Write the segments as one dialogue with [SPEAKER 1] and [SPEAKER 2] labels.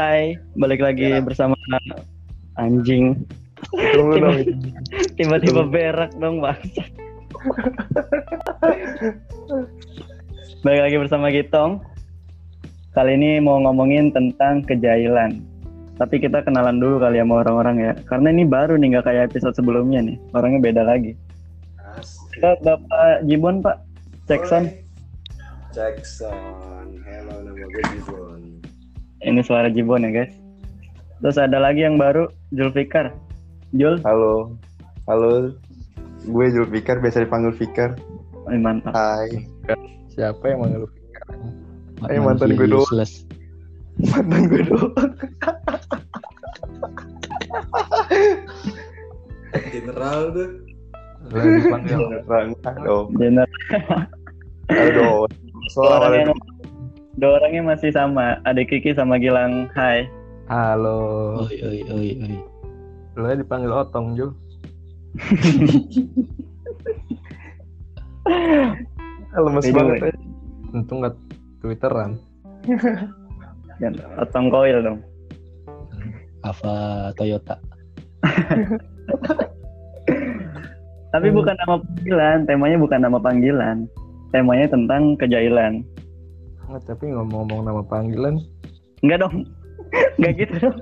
[SPEAKER 1] Hai, balik lagi
[SPEAKER 2] Ya.
[SPEAKER 1] bersama anjing. Tiba-tiba berak dong, Bang. balik lagi bersama Gitong. Kali ini mau ngomongin tentang kejailan. Tapi kita kenalan dulu kali ya sama orang-orang ya. Karena ini baru nih, nggak kayak episode sebelumnya nih. Orangnya beda lagi. Kita Bapak Jibon, Pak. Jackson.
[SPEAKER 2] Jackson. Hello, nama gue Jibon.
[SPEAKER 1] Ini suara Jibon ya, guys. Terus ada lagi yang baru, Julfikar. Jul,
[SPEAKER 3] Halo, halo. Gue Julfikar, biasa dipanggil Fikar.
[SPEAKER 1] oh, mantap.
[SPEAKER 3] Hai.
[SPEAKER 4] Siapa yang manggil Fikar?
[SPEAKER 3] Eh, mantan gue doang. Mantan gue doang.
[SPEAKER 2] General tuh.
[SPEAKER 4] Lu dipanggil
[SPEAKER 3] Rang, dong.
[SPEAKER 1] Bener.
[SPEAKER 3] Aduh.
[SPEAKER 1] Dua orangnya masih sama. Adik Kiki sama Gilang. Hai.
[SPEAKER 4] Halo.
[SPEAKER 5] Oi oi oi oi.
[SPEAKER 4] Lu dipanggil Otong, Jul.
[SPEAKER 3] lemes
[SPEAKER 1] Beda,
[SPEAKER 3] banget. ya.
[SPEAKER 4] Untung nggak Twitteran.
[SPEAKER 1] Dan Otong Koil dong.
[SPEAKER 5] Ava Toyota.
[SPEAKER 1] Tapi bukan nama panggilan. Temanya bukan nama panggilan. Temanya tentang kejailan.
[SPEAKER 4] Nggak, tapi ngomong-ngomong nama panggilan,
[SPEAKER 1] Enggak dong. Enggak gitu dong.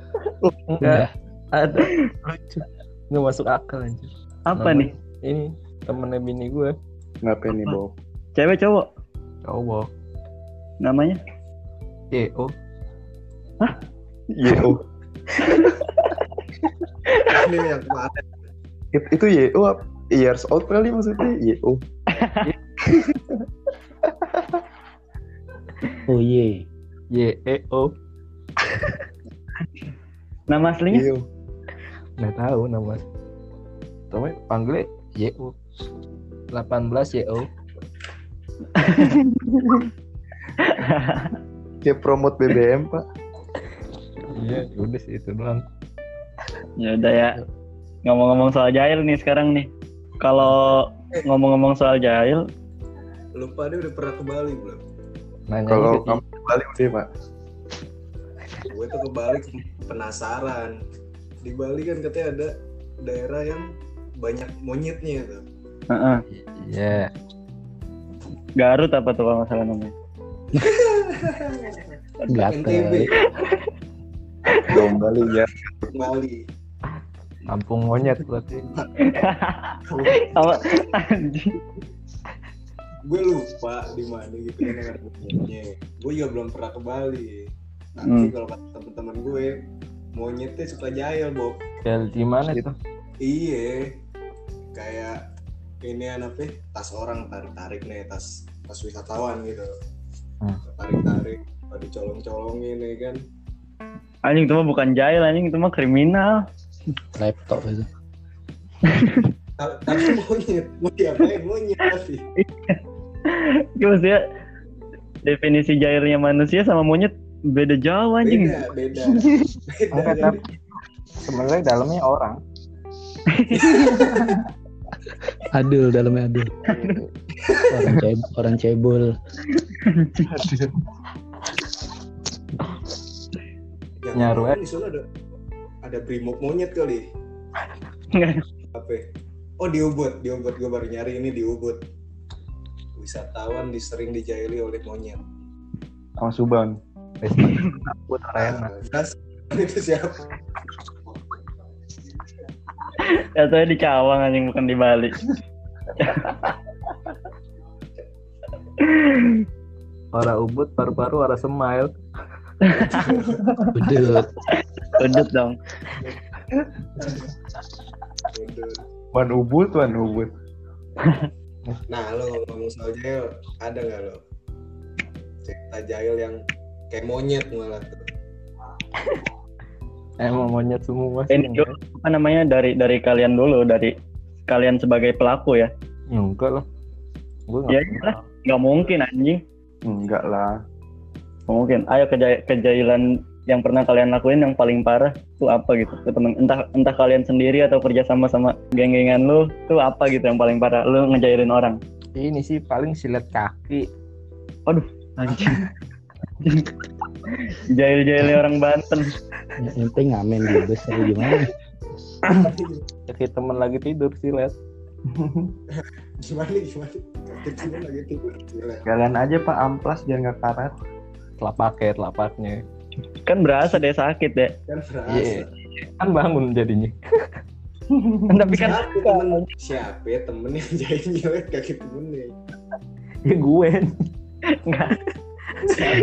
[SPEAKER 4] enggak ada lucu. Nggak masuk akal anjir.
[SPEAKER 1] Apa
[SPEAKER 4] Nama-
[SPEAKER 1] nih?
[SPEAKER 4] Ini temennya bini gue,
[SPEAKER 3] Ngapain nih, Bob?
[SPEAKER 1] Cewek cowok?
[SPEAKER 4] cowok.
[SPEAKER 1] Namanya?
[SPEAKER 4] YO.
[SPEAKER 3] YO.
[SPEAKER 2] Ini yang kemarin.
[SPEAKER 3] It- Itu YO apa? Years old kali maksudnya YO.
[SPEAKER 5] Oh ye.
[SPEAKER 4] YEO.
[SPEAKER 1] Nama aslinya?
[SPEAKER 3] YO.
[SPEAKER 4] Nggak tahu nama. Tapi panggilnya YO. 18 YO.
[SPEAKER 3] Kayak promote BBM, Pak.
[SPEAKER 4] Iya, udah sih itu doang.
[SPEAKER 1] ya udah ya. Ngomong-ngomong soal jahil nih sekarang nih. Kalau ngomong-ngomong soal jahil,
[SPEAKER 2] Lupa dia udah pernah ke Bali belum?
[SPEAKER 4] Nanya
[SPEAKER 3] Kalau kamu balik sih, Pak.
[SPEAKER 2] Gue tuh ke Bali penasaran. Di Bali kan katanya ada daerah yang banyak monyetnya tuh.
[SPEAKER 1] Heeh.
[SPEAKER 4] Iya.
[SPEAKER 1] Garut apa tuh kalau nggak salah namanya?
[SPEAKER 5] Gatel.
[SPEAKER 2] NTB,
[SPEAKER 3] Dong Bali ya.
[SPEAKER 2] Bali.
[SPEAKER 4] Kampung monyet berarti.
[SPEAKER 1] Apa? Anjing.
[SPEAKER 2] Gue lupa di mana gitu kan yang ada monyetnya. Gue juga belum pernah ke Bali. Tapi
[SPEAKER 1] Hmm.
[SPEAKER 2] kalau kata teman-teman gue, monyetnya suka jahil, Bob.
[SPEAKER 4] Kayak di mana itu?
[SPEAKER 2] Iya, kayak ini apa? ya, Tas orang tarik-tarik nih, tas tas wisatawan gitu.
[SPEAKER 4] Hmm.
[SPEAKER 2] Tarik-tarik, pada dicolong-colongin ya kan.
[SPEAKER 1] Anjing itu mah bukan jahil, anjing itu mah kriminal.
[SPEAKER 5] Laptop itu.
[SPEAKER 2] Ta- Tapi monyet, mau diapain monyet tapi.
[SPEAKER 1] Ya, maksudnya definisi jahilnya manusia sama monyet beda jauh anjing.
[SPEAKER 2] Beda, beda. Beda.
[SPEAKER 4] Sebenarnya dalamnya orang.
[SPEAKER 5] Adul dalamnya adul. Orang cebol, orang cebol.
[SPEAKER 2] Yang
[SPEAKER 4] Nyaru,
[SPEAKER 2] di sana ada ada brimob monyet kali. Apa? Oh di Ubud, di Ubud gue baru nyari ini di Ubud. Wisatawan disering dijahili oleh monyet.
[SPEAKER 3] Sama Subang.
[SPEAKER 4] Takut arena.
[SPEAKER 2] Das, itu siapa?
[SPEAKER 1] Katanya di Cawang anjing bukan di Bali.
[SPEAKER 4] Ora ubud, paru-paru, ora smile.
[SPEAKER 5] Udut.
[SPEAKER 1] Udut dong.
[SPEAKER 3] Wan Ubud, Wan Ubud.
[SPEAKER 2] Nah, lo ngomong soal jahil, ada nggak lo cerita jahil yang kayak monyet malah tuh?
[SPEAKER 4] Emang monyet semua sih.
[SPEAKER 1] Ini dulu apa namanya dari dari kalian dulu dari kalian sebagai pelaku ya.
[SPEAKER 4] Ya, enggak lah. Gue
[SPEAKER 1] Ya,
[SPEAKER 4] nggak
[SPEAKER 1] iyalah. Nggak mungkin anjing.
[SPEAKER 3] Enggak lah.
[SPEAKER 1] Mungkin. Ayo keja- kejahilan yang pernah kalian lakuin yang paling parah tuh apa gitu ke temen entah entah kalian sendiri atau kerja sama sama geng-gengan lu tuh apa gitu yang paling parah lu ngejailin orang
[SPEAKER 4] Ini sih paling silet kaki.
[SPEAKER 1] anjing Jahil-jahilnya orang Banten.
[SPEAKER 5] Yang penting ngamen di bus atau gimana?
[SPEAKER 4] Ya, kayak temen lagi tidur sih let
[SPEAKER 2] Gimana gimana? Kita lagi tidur. Gila.
[SPEAKER 3] Kalian aja pak amplas biar nggak karat.
[SPEAKER 4] telapaknya telapaknya
[SPEAKER 1] Kan berasa deh sakit deh.
[SPEAKER 2] Kan berasa.
[SPEAKER 4] Iya. kan bangun jadinya
[SPEAKER 1] Tapi kan
[SPEAKER 2] Siapa temen? Siapa ya temen yang jahit nyelet kaki temennya?
[SPEAKER 4] ya gue
[SPEAKER 1] nggak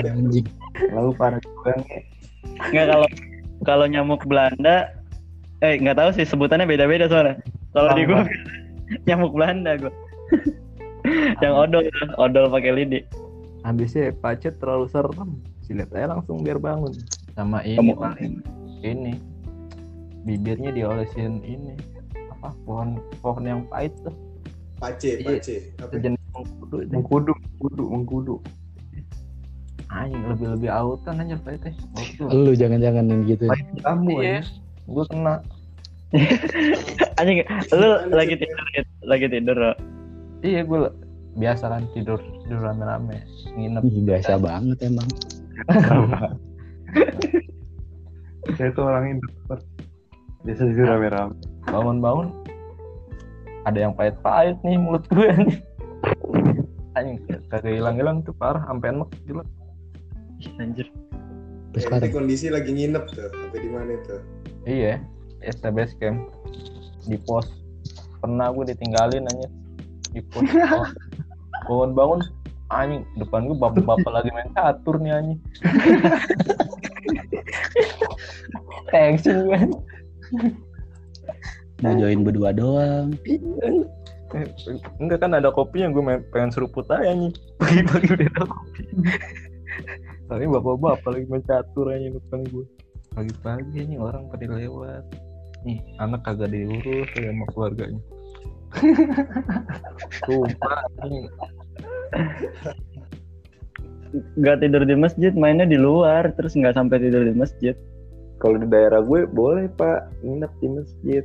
[SPEAKER 5] Anjing.
[SPEAKER 3] Lalu para juga nih.
[SPEAKER 1] nggak kalau kalau nyamuk Belanda eh nggak tahu sih sebutannya beda-beda soalnya. Kalau di gua nyamuk Belanda gua. Yang odol, odol pakai lidi.
[SPEAKER 4] habisnya pacet terlalu serem silet aja langsung biar bangun sama ini
[SPEAKER 1] Kamu
[SPEAKER 4] paling ini bibirnya diolesin ini apa pohon pohon yang pahit tuh
[SPEAKER 2] Pace,
[SPEAKER 4] Iya.
[SPEAKER 2] pace. Apa?
[SPEAKER 4] sejenis mengkudu
[SPEAKER 3] Mengkudu, mengkudu, mengkudu.
[SPEAKER 4] anjing lebih lebih autan anjir pahitnya Waktu
[SPEAKER 5] Lu jangan-jangan yang gitu.
[SPEAKER 3] Kamu
[SPEAKER 4] iya
[SPEAKER 3] aja.
[SPEAKER 4] gue kena
[SPEAKER 1] Anjing, lu lagi tidur gitu, lagi tidur.
[SPEAKER 4] Iya gue biasa kan tidur tidur rame-rame nginep
[SPEAKER 5] biasa banget emang.
[SPEAKER 3] Saya tuh orang introvert. Biasa sih rame-rame.
[SPEAKER 4] bangun-bangun ada yang pahit-pahit nih mulut gue nih anjing kagak hilang-hilang tuh parah sampai enek gila
[SPEAKER 1] Anjir.
[SPEAKER 5] Terus
[SPEAKER 2] Ya, kondisi lagi nginep tuh. Apa di mana tuh?
[SPEAKER 4] iya STBS camp di pos pernah gue ditinggalin aja di pos bangun-bangun anjing depan gue bapak-bapak lagi main catur nih anjing tension gue
[SPEAKER 5] mau join berdua doang.
[SPEAKER 4] Eh, enggak kan ada kopinya gue main, pengen seruput aja nih. Pagi-pagi udah ada kopi. Tapi bapak-bapak lagi main catur aja depan gue pagi-pagi nih orang pada lewat. Nih anak kagak diurus ya sama keluarganya. Sumpah nih
[SPEAKER 1] Nggak tidur di masjid, mainnya di luar, terus nggak sampai tidur di masjid.
[SPEAKER 3] Kalau di daerah gue boleh pak nginep di masjid.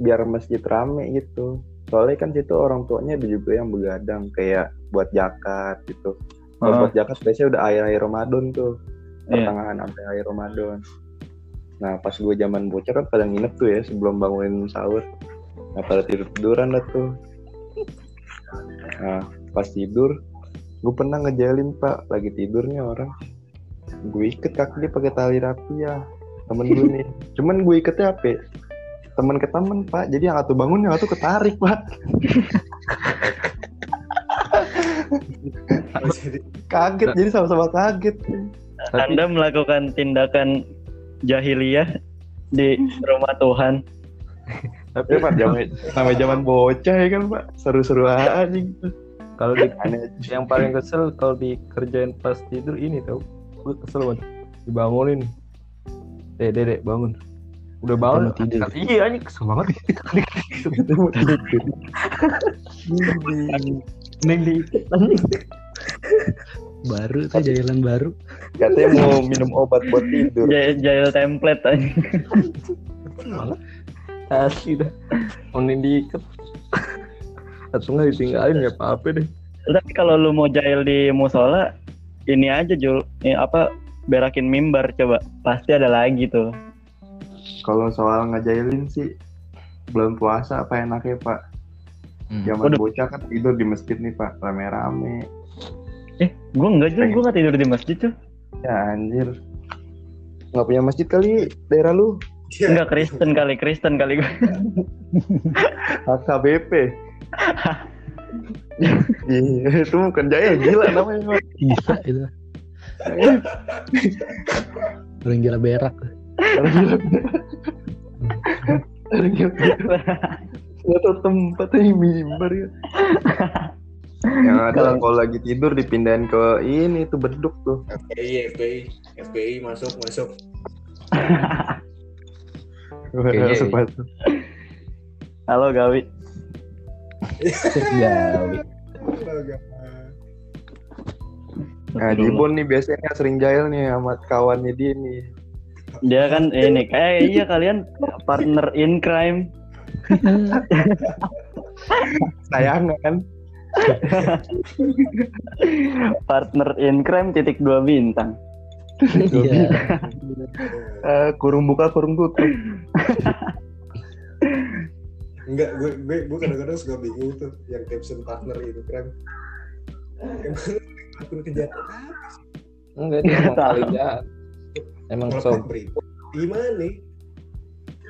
[SPEAKER 3] Biar masjid rame gitu. Soalnya kan situ orang tuanya ada juga yang begadang kayak buat zakat gitu. Kalau
[SPEAKER 1] Ah.
[SPEAKER 3] buat zakat biasanya udah air air Ramadan tuh.
[SPEAKER 1] Iya.
[SPEAKER 3] Pertengahan sampai air Ramadan. Nah pas gue zaman bocah kan pada nginep tuh ya sebelum bangunin sahur. Nah pada tidur tiduran dah tuh. Nah pas tidur gue pernah ngejalin pak. Lagi tidurnya orang. Gue iket kaki dia pakai tali rapi ya. Temen gue nih. Cuman gue iketnya apa? Temen ke temen pak. Jadi yang satu bangun yang satu ketarik pak.
[SPEAKER 2] Jadi
[SPEAKER 3] kaget. Jadi sama-sama kaget.
[SPEAKER 1] Anda melakukan tindakan jahiliyah di rumah Tuhan.
[SPEAKER 3] tapi pak zaman zaman bocah ya kan pak? Seru-seru aja. gitu
[SPEAKER 4] kalau di yang paling kesel kalau dikerjain pas tidur ini tau. Gue kesel banget. Dibangunin. Dek dek dek bangun. Udah bangun.
[SPEAKER 5] Tidur.
[SPEAKER 4] iya anjing kesel banget. Neng diikat anjing
[SPEAKER 5] Baru tuh jalan baru.
[SPEAKER 3] katanya mau minum obat buat tidur.
[SPEAKER 1] Jahil template aja.
[SPEAKER 4] asli dah. Neng diikat atau nggak ditinggalin nggak apa-apa deh.
[SPEAKER 1] Tapi kalau lu mau jahil di musola, ini aja Jul, ini apa berakin mimbar coba. Pasti ada lagi tuh.
[SPEAKER 3] kalau soal ngejailin sih belum puasa apa enaknya pak? Zaman
[SPEAKER 1] Waduh.
[SPEAKER 3] bocah kan tidur di masjid nih pak. Rame-rame.
[SPEAKER 1] Eh, gua enggak Jul, gua nggak tidur di masjid tuh.
[SPEAKER 3] ya anjir. Nggak punya masjid kali daerah lu?
[SPEAKER 2] Ya,
[SPEAKER 1] Enggak Kristen kali, Kristen kali gua.
[SPEAKER 3] HKBP itu bukan jaya gila namanya.
[SPEAKER 5] Bisa itu. Orang gila berak.
[SPEAKER 3] Orang gila. Orang gila. Nggak tahu tempatnya mimbar ya. Yang ada kalau lagi tidur dipindahin ke ini tuh beduk tuh.
[SPEAKER 2] FPI, FPI, FPI masuk, masuk.
[SPEAKER 3] Masuk masuk.
[SPEAKER 1] Halo Gawi.
[SPEAKER 2] Astaga.
[SPEAKER 3] Nah, Jibon nih biasanya sering jahil nih sama kawannya dia nih.
[SPEAKER 1] Dia kan ini kayak iya kalian partner in crime.
[SPEAKER 3] Sayangan.
[SPEAKER 1] partner in crime titik dua bintang.
[SPEAKER 5] Iya.
[SPEAKER 3] Eh, kurung buka kurung tutup
[SPEAKER 2] Enggak, gue gue gue kadang-kadang suka bingung tuh yang caption partner itu kan. Emang akun kejahatan
[SPEAKER 4] Enggak dia emang paling jahat. Emang sob.
[SPEAKER 2] Gimana nih?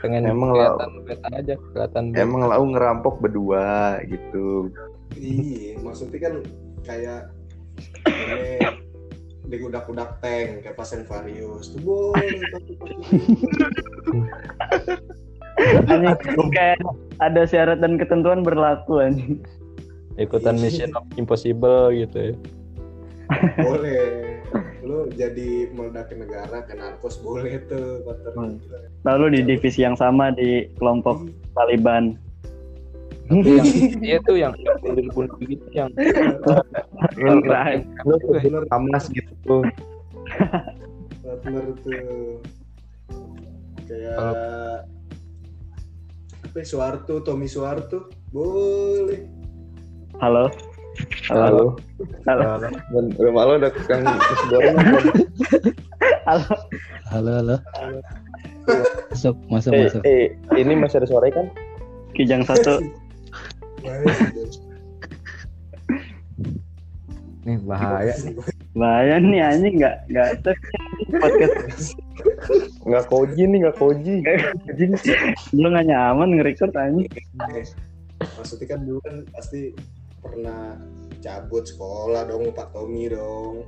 [SPEAKER 4] pengen
[SPEAKER 3] Emang
[SPEAKER 4] kelihatan beta aja, kelihatan beta.
[SPEAKER 3] emang lau ngerampok berdua gitu
[SPEAKER 2] Iya, maksudnya kan kayak ini digudak-gudak tank kayak pas Varius tuh boleh
[SPEAKER 1] Anjing, kayak ada syarat dan ketentuan berlaku anjing.
[SPEAKER 4] ikutan mission of impossible gitu ya.
[SPEAKER 2] boleh lu jadi meledakin negara ke narkos boleh tuh
[SPEAKER 1] Hmm. Lalu di divisi yang sama di kelompok Taliban.
[SPEAKER 4] Tapi yang dia tuh yang yang bunuh-bunuh gitu yang
[SPEAKER 1] Right.
[SPEAKER 3] lu bener Hamas gitu
[SPEAKER 2] partner tuh kayak apa ya, Suwarto Tommy Suwarto boleh
[SPEAKER 1] Halo. Halo.
[SPEAKER 3] halo
[SPEAKER 1] Halo.
[SPEAKER 3] dan rumah lo udah kan kan?
[SPEAKER 1] Halo.
[SPEAKER 5] Halo, halo. Masuk, masuk,
[SPEAKER 3] eh,
[SPEAKER 5] masuk.
[SPEAKER 3] eh ini masih ada suara kan
[SPEAKER 1] Kijang satu.
[SPEAKER 4] nih bahaya.
[SPEAKER 1] Bahaya nih anjing nggak nggak podcast
[SPEAKER 3] nggak koji nih nggak koji
[SPEAKER 1] anjing. Lu nggak nyaman nge-record anjing.
[SPEAKER 2] maksudnya kan dulu kan pasti pernah cabut sekolah dong Pak Tommy dong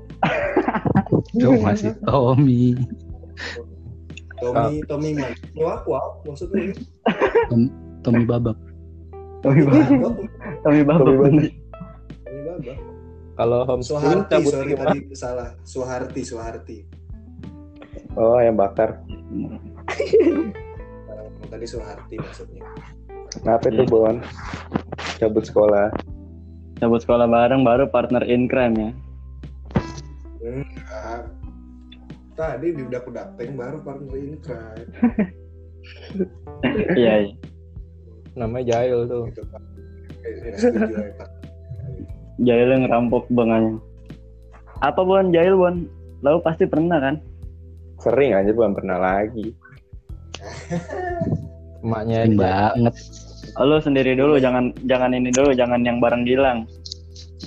[SPEAKER 5] Duh, masih Tommy.
[SPEAKER 2] Tommy Tommy man wak wak maksudnya
[SPEAKER 5] Tommy babak.
[SPEAKER 1] Tommy Babak. Tommy Babak.
[SPEAKER 3] Tommy Babak.
[SPEAKER 2] Tommy Baba
[SPEAKER 4] Kalau homeschooling
[SPEAKER 2] Suharti
[SPEAKER 4] cabut
[SPEAKER 2] sorry
[SPEAKER 4] gimana?
[SPEAKER 2] tadi salah. Suharti Suharti.
[SPEAKER 3] Oh yang bakar.
[SPEAKER 2] Tadi Suharti maksudnya.
[SPEAKER 3] Kenapa itu Bon? Cabut sekolah.
[SPEAKER 1] Cabut sekolah bareng baru partner in crime ya.
[SPEAKER 2] enggak. Tadi di udah kudateng baru partner in crime.
[SPEAKER 1] Iya, iya.
[SPEAKER 4] Namanya Jail tuh.
[SPEAKER 2] gitu Pak. Eh, setuju Pak
[SPEAKER 1] Jail yang ngerampok banganya. Apa Bon? Jail Bon? Lalu pasti pernah kan?
[SPEAKER 3] sering aja bukan pernah lagi
[SPEAKER 4] Emaknya
[SPEAKER 5] banget.
[SPEAKER 1] Lu sendiri dulu, jangan jangan ini dulu, jangan yang bareng Gilang.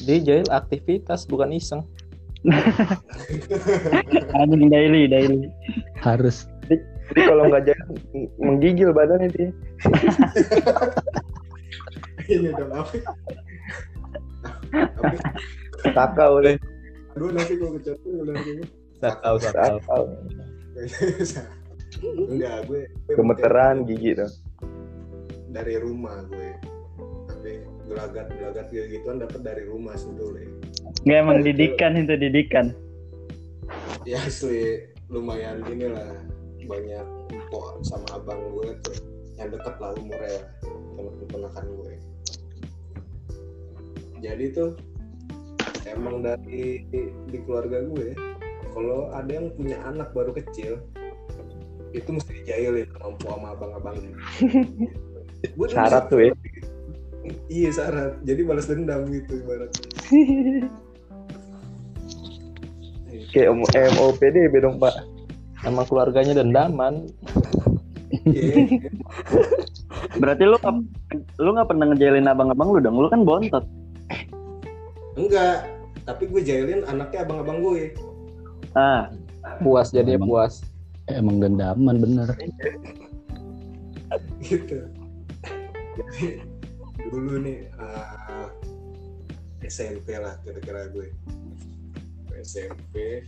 [SPEAKER 4] Dia Jail aktivitas bukan iseng.
[SPEAKER 1] Anjing daily, daily.
[SPEAKER 5] Harus.
[SPEAKER 3] jadi kalau nggak jadi menggigil badan itu
[SPEAKER 2] ini udah apa apa
[SPEAKER 3] kakak udah
[SPEAKER 2] aduh nanti gue kecatur udah gitu
[SPEAKER 4] saya tahu.
[SPEAKER 3] kakak
[SPEAKER 2] enggak gue gue
[SPEAKER 3] gemeteran gigi tuh.
[SPEAKER 2] dari rumah gue. Tapi gelagat gelagat gitu gituan dapat dari rumah sebetulnya.
[SPEAKER 1] Nggak emang didikan itu didikan.
[SPEAKER 2] ya asli. Lumayan gini lah banyak empok sama abang gue tuh. Yang deket lah umurnya temen keponakan gue jadi tuh emang dari di keluarga gue kalau ada yang punya anak baru kecil itu mesti dijailin empok sama abang-abangnya Gue
[SPEAKER 3] syarat tuh ya
[SPEAKER 2] iya syarat jadi balas dendam gitu ibaratnya
[SPEAKER 3] kayak MOPD dong pak
[SPEAKER 4] Sama keluarganya dendaman.
[SPEAKER 2] Iya.
[SPEAKER 1] Berarti lu lu nggak pernah ngejailin abang-abang lu dong? Lu kan bontot.
[SPEAKER 2] Enggak tapi gue jailin anaknya abang-abang gue
[SPEAKER 1] Ah,
[SPEAKER 4] Puas jadinya
[SPEAKER 5] Emang.
[SPEAKER 4] puas.
[SPEAKER 5] Emang dendaman bener.
[SPEAKER 2] gitu jadi dulu nih ah, SMP lah kira-kira gue SMP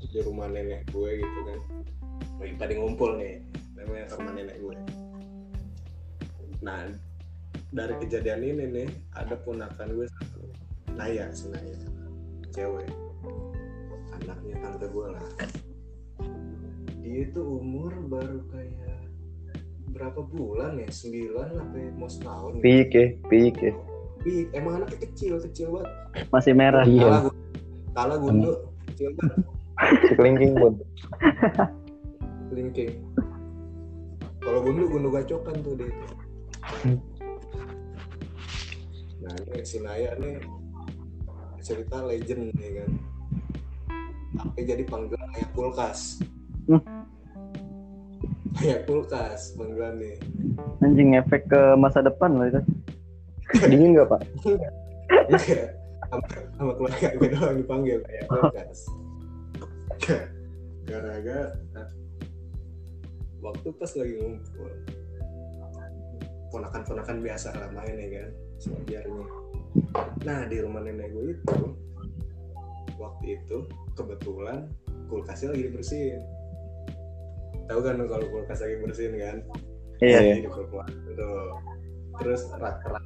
[SPEAKER 2] di rumah nenek gue gitu kan lagi pada ngumpul nih namanya rumah nenek gue nah dari kejadian ini nih ada ponakan gue satu Naya si Naya. Cewek. Anaknya tante gue lah. Dia tuh umur baru kayak berapa bulan ya? Sembilan sampai mau setahun gitu.
[SPEAKER 3] pik ya pik ya.
[SPEAKER 2] Ih, emang anaknya kecil kecil banget.
[SPEAKER 1] Masih merah.
[SPEAKER 5] Iya.
[SPEAKER 2] kalah gu- kalah gundu kecil banget.
[SPEAKER 3] Sekelingking pun.
[SPEAKER 2] Kelingking. Kalau gundu gundu gacokan tuh dia itu. Nah ini si Naya nih cerita legend nih kan sampai jadi panggilan ayah kulkas
[SPEAKER 1] Hmm.
[SPEAKER 2] ayah kulkas panggilan nih
[SPEAKER 1] Anjing efek ke masa depan loh itu.
[SPEAKER 3] Dingin nggak pak?
[SPEAKER 2] Enggak. sama, sama keluarga gue doang dipanggil ayah kulkas gara-gara waktu pas lagi ngumpul ponakan-ponakan biasa lah main ya kan sewajarnya nah di rumah nenek gue itu waktu itu kebetulan kulkasnya lagi dibersihin. Tahu kan kalau kulkas lagi bersihin kan?
[SPEAKER 1] Iya.
[SPEAKER 2] Jadi dikeluar gitu. Terus rak-rak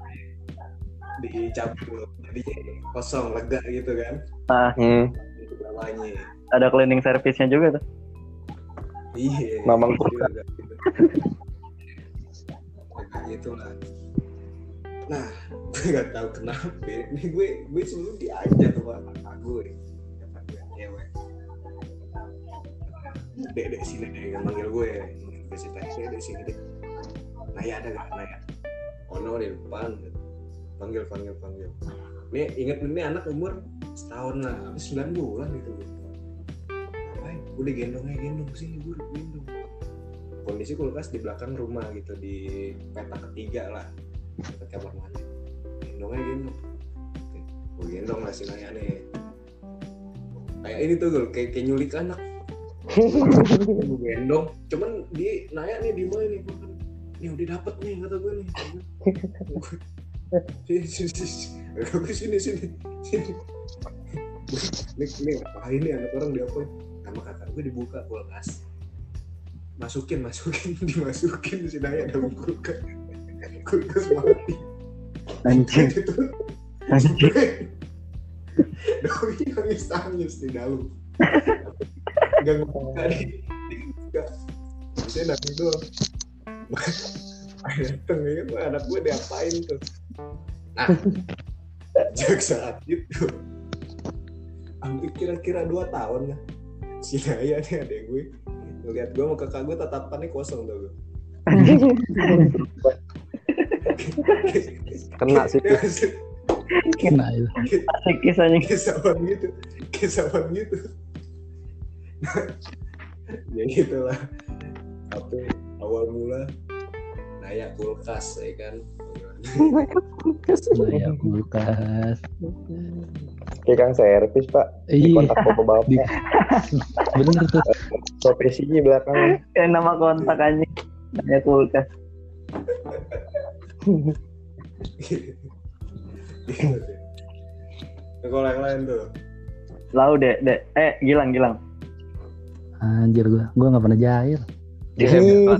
[SPEAKER 2] dicabut jadi kosong lega gitu kan?
[SPEAKER 1] Ah,
[SPEAKER 3] Hmm.
[SPEAKER 1] ada cleaning service-nya juga tuh.
[SPEAKER 2] iya.
[SPEAKER 3] Mamang
[SPEAKER 2] jadi lega gitu. Gitu lah nah gue gak tahu kenapa. Ini gue gue sebelum diajak sama kakak gue dek dek sini deh yang manggil gue gue sih dek dek sini deh. Naya ada gak Naya. Ono di depan. Panggil panggil panggil. Ini inget ini anak umur setahun lah habis 9 bulan gitu. Ngapain? Udah gendong aja gendong. Sini gue gendong. Kondisi kulkas di belakang rumah gitu di peta ketiga lah kamar mandi gendong gue gendong lah si nih. Kayak ini tuh gue kayak, kayak nyulik anak. Gue gendong. Cuman dia Naya nih di mana nih gua kan nih udah dapet nih kata gue nih. Sini sini sini gue sini. Nih ngapain nih anak orang diapain sama kakak gue dibuka kulkas. Masukin masukin dimasukin si Naya dalam kulkas kulkas mati
[SPEAKER 1] Anjing. Anjing.
[SPEAKER 2] Doi nangis nangis di dalam. Gak ngebuka di dibuka saya nangis doang. Dateng ya kan anak gue diapain tuh? Nah sejak saat itu. Hampir kira-kira dua tahun lah si Naya nih adek gue. Ngeliat gue sama kakak gue tatapannya kosong tuh gue
[SPEAKER 3] Kena sih.
[SPEAKER 2] Langsung
[SPEAKER 5] Kena itu.
[SPEAKER 1] Asik kisahnya.
[SPEAKER 2] kesawan gitu kesawan gitu ya gitulah tapi awal mula Naya kulkas ya kan
[SPEAKER 5] Nah, ya kulkas.
[SPEAKER 3] Kayak kang servis pak. Di
[SPEAKER 5] Iya,
[SPEAKER 3] kontak bapak
[SPEAKER 5] Di-
[SPEAKER 3] bapak.
[SPEAKER 5] bener tuh.
[SPEAKER 3] Profesinya belakang.
[SPEAKER 1] Kayak nama kontak anjing. Ya kulkas.
[SPEAKER 2] Deh. Kalau yang lain tuh
[SPEAKER 1] Lau dek, dek. Eh, Gilang, Gilang.
[SPEAKER 5] Anjir gua, gua nggak pernah jahil.
[SPEAKER 4] Iya, Pak.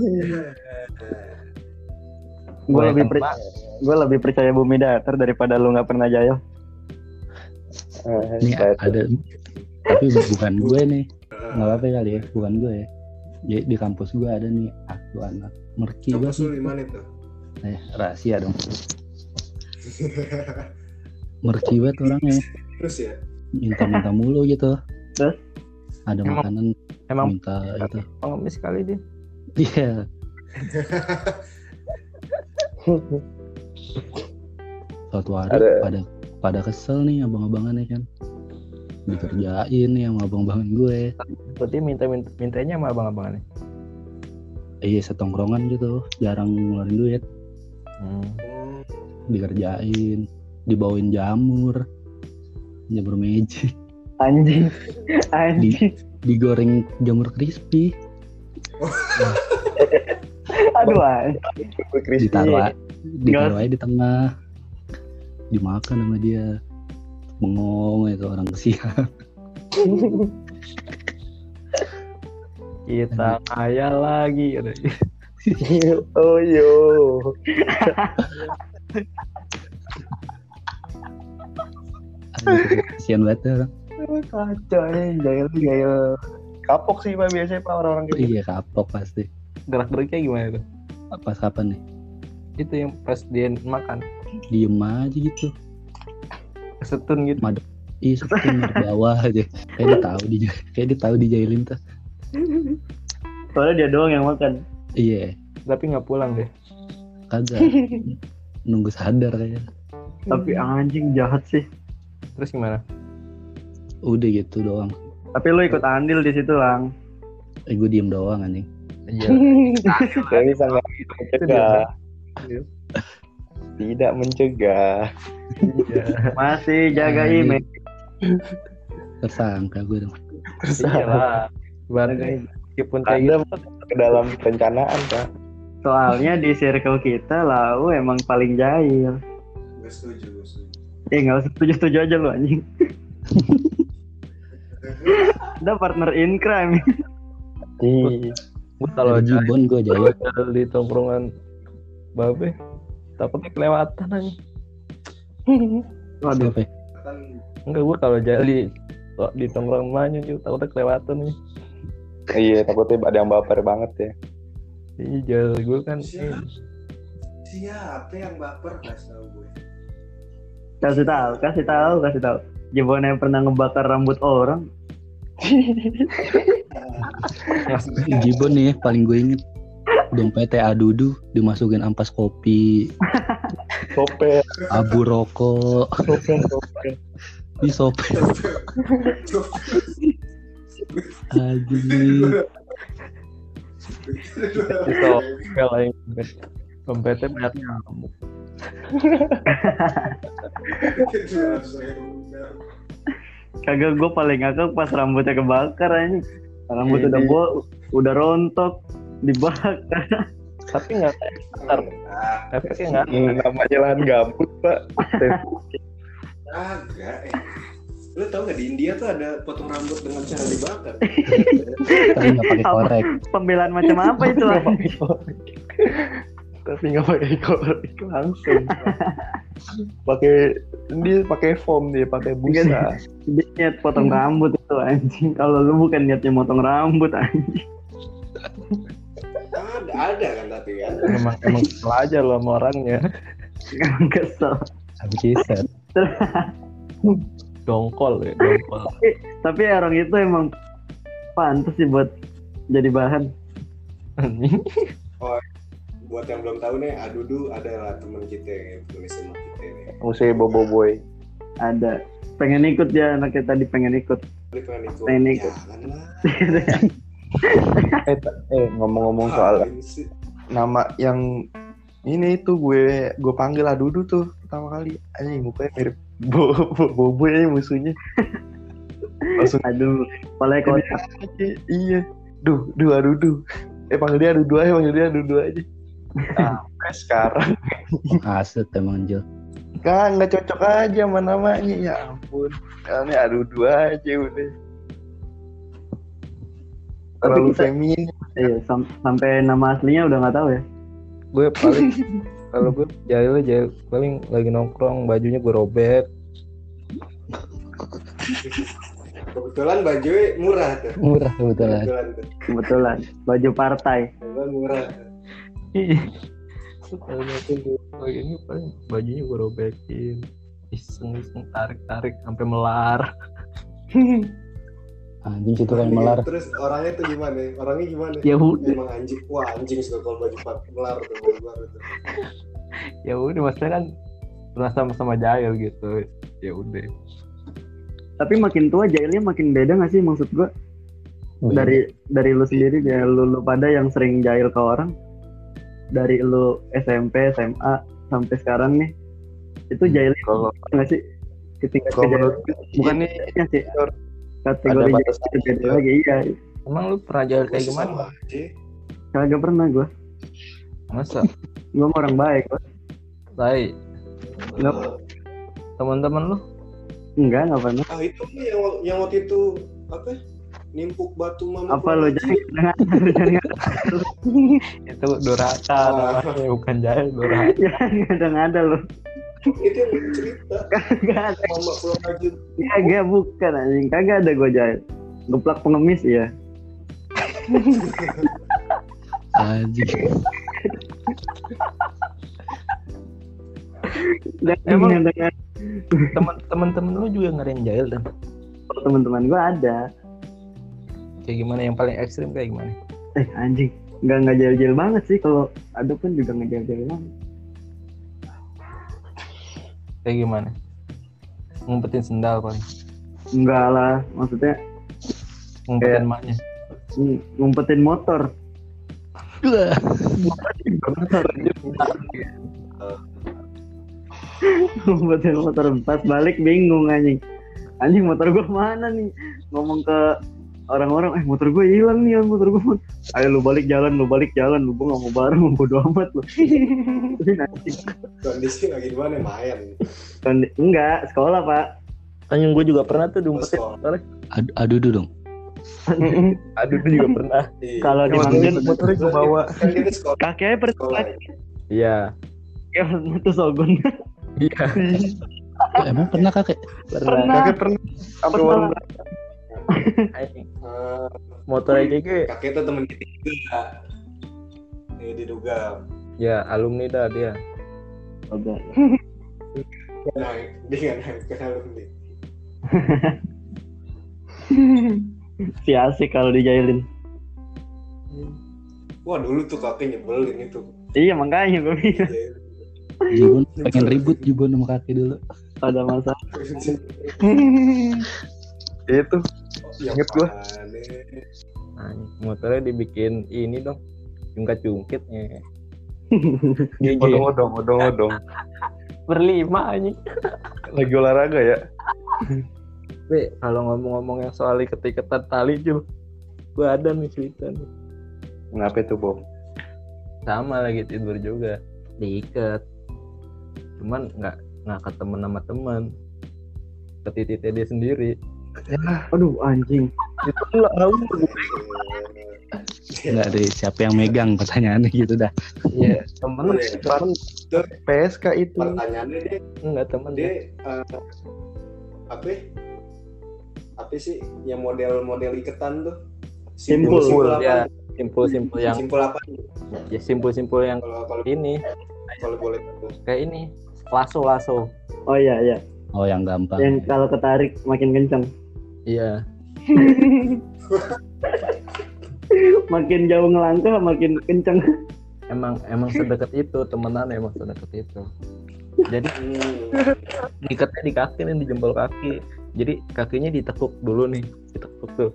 [SPEAKER 1] Gue
[SPEAKER 4] Gua
[SPEAKER 1] lebih
[SPEAKER 4] yang
[SPEAKER 1] per- gue lebih percaya bumi datar daripada lu nggak pernah jahil.
[SPEAKER 3] Ah,
[SPEAKER 5] Nih
[SPEAKER 3] baik.
[SPEAKER 5] ada, tapi bukan gue nih. Nggak apa-apa kali ya, bukan gue ya. Di, di kampus gue ada nih aku anak merki
[SPEAKER 2] kampus
[SPEAKER 5] banget.
[SPEAKER 2] lu di mana tuh
[SPEAKER 5] Eh, rahasia dong. Merki banget orangnya.
[SPEAKER 2] terus ya
[SPEAKER 5] Minta-minta mulu gitu.
[SPEAKER 1] Terus?
[SPEAKER 5] Ada
[SPEAKER 4] Emang-
[SPEAKER 5] makanan
[SPEAKER 4] Emang
[SPEAKER 5] minta itu.
[SPEAKER 4] pengemis sekali dia.
[SPEAKER 5] Iya. Suatu hari
[SPEAKER 3] Ada-
[SPEAKER 5] pada pada kesel nih abang-abangannya kan. Dikerjain nih sama abang-abangan gue.
[SPEAKER 4] Berarti minta minta mintanya sama abang-abangannya.
[SPEAKER 5] Iya setongkrongan gitu, jarang ngeluarin duit.
[SPEAKER 4] Hmm.
[SPEAKER 5] Dikerjain, dibawain jamur, jamur magic,
[SPEAKER 1] Anjing. Anjing.
[SPEAKER 5] digoreng jamur crispy,
[SPEAKER 1] Aduh, anjing.
[SPEAKER 3] Crispy.
[SPEAKER 5] ditaruh ditaruh aja di tengah, dimakan sama dia. Bengong itu orang kesian.
[SPEAKER 4] Kita kaya lagi.
[SPEAKER 3] oh yo.
[SPEAKER 5] Aduh, Kesian banget orang.
[SPEAKER 1] Kacau nih, jahil jahil.
[SPEAKER 3] Kapok sih pak biasanya pak orang-orang gitu.
[SPEAKER 5] Iya kapok pasti.
[SPEAKER 4] Gerak geriknya gimana tuh?
[SPEAKER 5] Pas kapan nih?
[SPEAKER 4] Itu yang pas dia makan.
[SPEAKER 5] Diem aja gitu.
[SPEAKER 4] Kesetun gitu.
[SPEAKER 5] Ih, seperti di bawah aja. Kayak dia tahu di kayak dia tahu dijailin tuh.
[SPEAKER 1] Soalnya dia doang yang makan.
[SPEAKER 5] Iya,
[SPEAKER 4] Tapi nggak pulang deh.
[SPEAKER 5] kagak. Nunggu sadar kayaknya.
[SPEAKER 1] Tapi anjing jahat sih.
[SPEAKER 4] Terus gimana?
[SPEAKER 5] Udah gitu doang.
[SPEAKER 1] Tapi lu ikut andil di situ lang.
[SPEAKER 5] Eh gue diem doang anjing.
[SPEAKER 4] Iya.
[SPEAKER 3] Tapi sangat mencegah. Tidak mencegah.
[SPEAKER 4] Iya.
[SPEAKER 1] Masih jaga image.
[SPEAKER 5] Tersangka gue dong.
[SPEAKER 4] Iyalah. Ibaratnya meskipun kayak gitu
[SPEAKER 3] ke dalam perencanaan pak.
[SPEAKER 1] Soalnya di circle kita lau emang paling jahil.
[SPEAKER 2] Gue setuju, gue setuju.
[SPEAKER 1] Eh nggak usah setuju-setuju aja lu anjing. Udah partner in crime.
[SPEAKER 4] Gue kalau
[SPEAKER 5] Jibon gue jahil.
[SPEAKER 4] di tongkrongan babe takutnya kelewatan aja
[SPEAKER 1] Waduh.
[SPEAKER 5] Ya?
[SPEAKER 2] Kan
[SPEAKER 4] enggak gue kalau jalan di di tongkrongan mana juga takutnya kelewatan nih
[SPEAKER 3] Iya takutnya ada yang baper banget ya.
[SPEAKER 4] iya gue kan
[SPEAKER 2] Siap. siapa yang baper kasih tau gue.
[SPEAKER 1] Kasih tahu, kasih tahu, kasih tahu. Jibon yang pernah ngebakar rambut orang.
[SPEAKER 5] Jibon nih paling gue inget dompetnya adudu dimasukin ampas kopi
[SPEAKER 3] Sopir,
[SPEAKER 5] abu rokok di sopir anjing
[SPEAKER 4] itu kalau yang dompet dompetnya banyak nyamuk
[SPEAKER 1] Kagak gue paling ngakak pas rambutnya kebakar anjing. Rambut
[SPEAKER 3] Iya,
[SPEAKER 1] udah
[SPEAKER 3] iya.
[SPEAKER 1] bo, udah rontok, dibakar.
[SPEAKER 4] tapi nggak ntar efeknya nggak
[SPEAKER 3] namanya lahan gambut pak.
[SPEAKER 2] Agak. Lu tau gak di India tuh ada potong rambut dengan cara dibakar?
[SPEAKER 5] tapi nggak pakai korek
[SPEAKER 1] Pembelaan macam apa itu
[SPEAKER 3] korek. Tapi nggak pakai korek langsung. pakai dia pakai foam dia pakai busa.
[SPEAKER 1] Dia niat potong rambut itu anjing. Kalau lu bukan niatnya motong rambut anjing.
[SPEAKER 2] Ada, ada kan tapi kan.
[SPEAKER 4] emang emang kesel aja lo sama orangnya
[SPEAKER 1] Emang kesel.
[SPEAKER 5] habis
[SPEAKER 4] dongkol ya dongkol
[SPEAKER 1] Tapi orang itu emang pantas sih buat jadi bahan.
[SPEAKER 4] Anjing.
[SPEAKER 2] Buat yang belum tahu nih, Adudu adalah teman kita yang tulis sama kita nih.
[SPEAKER 3] Musik bobo boy.
[SPEAKER 1] Ada. Pengen ikut ya anaknya tadi pengen ikut.
[SPEAKER 2] Pengen ikut.
[SPEAKER 1] Pengen ikut.
[SPEAKER 2] Lah.
[SPEAKER 3] Eh, eh ngomong-ngomong soal nama yang ini tuh gue gue panggil Adudu tuh pertama kali anjing mukanya mirip bo bo bobo ya musuhnya langsung
[SPEAKER 1] Aduh, kotak.
[SPEAKER 3] aja iya. Duh duh Adudu eh panggil dia Adudu aja panggil dia Adudu aja. Sampai sekarang.
[SPEAKER 5] Aset emang Jil
[SPEAKER 3] kan nggak cocok aja sama namanya. Ya ampun. Ini Adudu aja udah.
[SPEAKER 1] Tapi
[SPEAKER 3] terlalu
[SPEAKER 1] kita-
[SPEAKER 3] feminin
[SPEAKER 1] Iya, sam- sampai nama aslinya udah nggak tahu ya.
[SPEAKER 4] gue paling kalau gue jahil jahil paling lagi nongkrong bajunya gue robek
[SPEAKER 2] Kebetulan bajunya murah tuh.
[SPEAKER 5] murah kebetulan
[SPEAKER 2] Kebetulan tuh.
[SPEAKER 1] Kebetulan baju partai.
[SPEAKER 2] Kebetulan murah.
[SPEAKER 4] kalau ini paling bajunya gue robekin iseng iseng tarik tarik sampai melar
[SPEAKER 5] anjing situ kan melar
[SPEAKER 2] Terus orangnya tuh gimana? Orangnya gimana?
[SPEAKER 1] Ya udah.
[SPEAKER 2] Emang anjing. Wah anjing suka kalau baju pat melar tuh baru tuh.
[SPEAKER 4] ya udah maksudnya kan pernah sama-sama jahil gitu ya udah
[SPEAKER 1] Tapi makin tua jahilnya makin beda nggak sih maksud gua? Dari dari lu sendiri ya lu, lu pada yang sering jahil ke orang dari lu SMP, SMA sampai sekarang nih itu jahilnya
[SPEAKER 3] kalau
[SPEAKER 1] nggak sih? Ketika
[SPEAKER 3] kalau menurut
[SPEAKER 1] bukan
[SPEAKER 3] ini
[SPEAKER 1] ya sih
[SPEAKER 3] Ada
[SPEAKER 1] kategori itu beda lagi iya.
[SPEAKER 4] emang lu pernah jahil kayak gimana
[SPEAKER 2] aja.
[SPEAKER 1] Kagak pernah gua.
[SPEAKER 4] masa
[SPEAKER 1] Gua mah orang baik. Gua.
[SPEAKER 4] tai
[SPEAKER 1] Enggak,
[SPEAKER 4] teman-teman lu
[SPEAKER 1] enggak, enggak pernah.
[SPEAKER 2] Ah itu yang yang waktu itu apa? Nimpuk batu mama.
[SPEAKER 1] Apa lo jangan jangan jangan
[SPEAKER 4] itu durhaka namanya bukan jahil durhaka
[SPEAKER 1] jangan ada lo.
[SPEAKER 2] Itu yang cerita.
[SPEAKER 1] Kagak ada.
[SPEAKER 2] Mama pulang aja.
[SPEAKER 1] Kagak bukan anjing. Kagak ada gua jahil. Geplak pengemis ya.
[SPEAKER 5] anjing
[SPEAKER 1] Dan
[SPEAKER 4] Emang-
[SPEAKER 1] dengan
[SPEAKER 4] teman teman-teman lu juga nggak ada yang jahil dan
[SPEAKER 1] teman-teman gua ada.
[SPEAKER 4] kayak gimana yang paling ekstrim kayak gimana
[SPEAKER 1] Eh anjing. Enggak enggak jahil-jahil banget sih kalau ada pun juga enggak jahil-jahil banget.
[SPEAKER 4] Kayak gimana? Ngumpetin sendal paling.
[SPEAKER 1] Enggak lah, maksudnya
[SPEAKER 4] ngumpetin emaknya.
[SPEAKER 1] Hmm, ngumpetin motor. Ngumpetin motor. Pas balik bingung anjing. Anjing motor gua mana nih? Ngomong ke orang-orang eh motor gue hilang nih motor gue ayo lu balik jalan lu balik jalan lu gua nggak mau bareng mau bodo amat lu
[SPEAKER 2] kondisi lagi gimana main
[SPEAKER 1] Kondi- enggak sekolah pak
[SPEAKER 4] Anjing gue juga pernah tuh diumpetin
[SPEAKER 2] Terus,
[SPEAKER 4] motornya.
[SPEAKER 5] Adu, adu dulu dong.
[SPEAKER 4] Aduh itu juga pernah.
[SPEAKER 2] Iya.
[SPEAKER 1] kalau di
[SPEAKER 4] gitu, motornya gue bawa.
[SPEAKER 2] kan
[SPEAKER 1] kakeknya pernah
[SPEAKER 4] Iya.
[SPEAKER 1] ya itu sogun
[SPEAKER 4] Iya.
[SPEAKER 5] Emang pernah kakek?
[SPEAKER 1] Pernah.
[SPEAKER 3] Kakek pernah sampai warung.
[SPEAKER 2] Eh,
[SPEAKER 4] Motornya kayak
[SPEAKER 2] kakek itu temen kita juga. Ini diduga.
[SPEAKER 4] Ya alumni dah dia.
[SPEAKER 2] nah dia nggak ke alumni.
[SPEAKER 1] Si asik kalau dijailin.
[SPEAKER 2] Wah dulu tuh kakek nyebelin itu.
[SPEAKER 1] Iya makanya gue bilang.
[SPEAKER 2] Iya.
[SPEAKER 5] Jibun pengen ribut Jibun sama kakek dulu.
[SPEAKER 1] ada masalah
[SPEAKER 3] itu
[SPEAKER 2] Ya,
[SPEAKER 3] Inget gua.
[SPEAKER 2] apaan,
[SPEAKER 4] Anjing. Motornya dibikin ini dong. Jungkat jungkitnya.
[SPEAKER 3] odong-odong odong-odong
[SPEAKER 4] Berlima anjing.
[SPEAKER 3] lagi olahraga ya
[SPEAKER 4] Be, kalau ngomong-ngomong yang soal iket-iketan tali Jul. Gue ada nih cerita nih.
[SPEAKER 3] ngapa itu bom
[SPEAKER 4] Sama lagi tidur juga. Diikat. Cuman nggak nggak ke temen sama temen. Ke titiknya dia sendiri.
[SPEAKER 1] Aduh anjing
[SPEAKER 4] Itu lah
[SPEAKER 5] Enggak deh, siapa yang megang pertanyaannya gitu dah.
[SPEAKER 4] Iya, temen, temen,
[SPEAKER 3] PSK itu
[SPEAKER 2] pertanyaannya dia
[SPEAKER 4] enggak temen dia.
[SPEAKER 2] eh, apa ya? apa sih yang model-model iketan tuh
[SPEAKER 1] Simpul.
[SPEAKER 2] simpul
[SPEAKER 4] Ya,
[SPEAKER 2] apa
[SPEAKER 4] simpul-simpul yang
[SPEAKER 2] simpul apa
[SPEAKER 4] ya simpul-simpul yang
[SPEAKER 2] kalau kalau
[SPEAKER 4] ini
[SPEAKER 2] kalau boleh tahu
[SPEAKER 4] kayak ini lasso lasso.
[SPEAKER 1] oh iya iya
[SPEAKER 5] Oh yang gampang.
[SPEAKER 1] yang kalau ketarik makin kencang
[SPEAKER 4] Iya.
[SPEAKER 1] makin jauh ngelangkah makin kencang
[SPEAKER 4] Emang emang sedekat itu temenan emang sedekat itu. Jadi ikatnya di kaki nih di jempol kaki. Jadi kakinya ditekuk dulu nih, ditekuk tuh.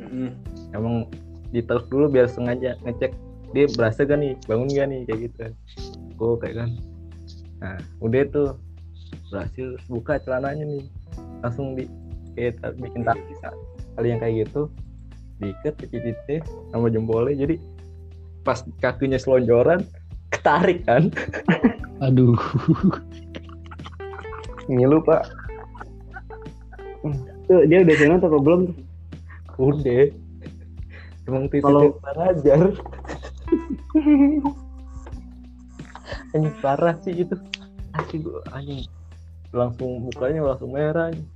[SPEAKER 2] Hmm.
[SPEAKER 4] Emang ditekuk dulu biar sengaja ngecek dia berasa gak nih, bangun gak nih kayak gitu. Oh kayak kan. Nah, udah tuh berhasil buka celananya nih. Langsung di kayak ta- bikin tali sa- kali yang kayak gitu diikat ke titiknya sama jempolnya. Jadi pas kakinya selonjoran ketarik kan.
[SPEAKER 5] Aduh.
[SPEAKER 3] ngilu pak.
[SPEAKER 1] Tuh dia udah sunat atau belum?
[SPEAKER 4] Udah. Emang titik
[SPEAKER 1] Kalau-
[SPEAKER 4] ajar anjing parah sih itu anjing gua anjing. Langsung mukanya langsung merah anjing.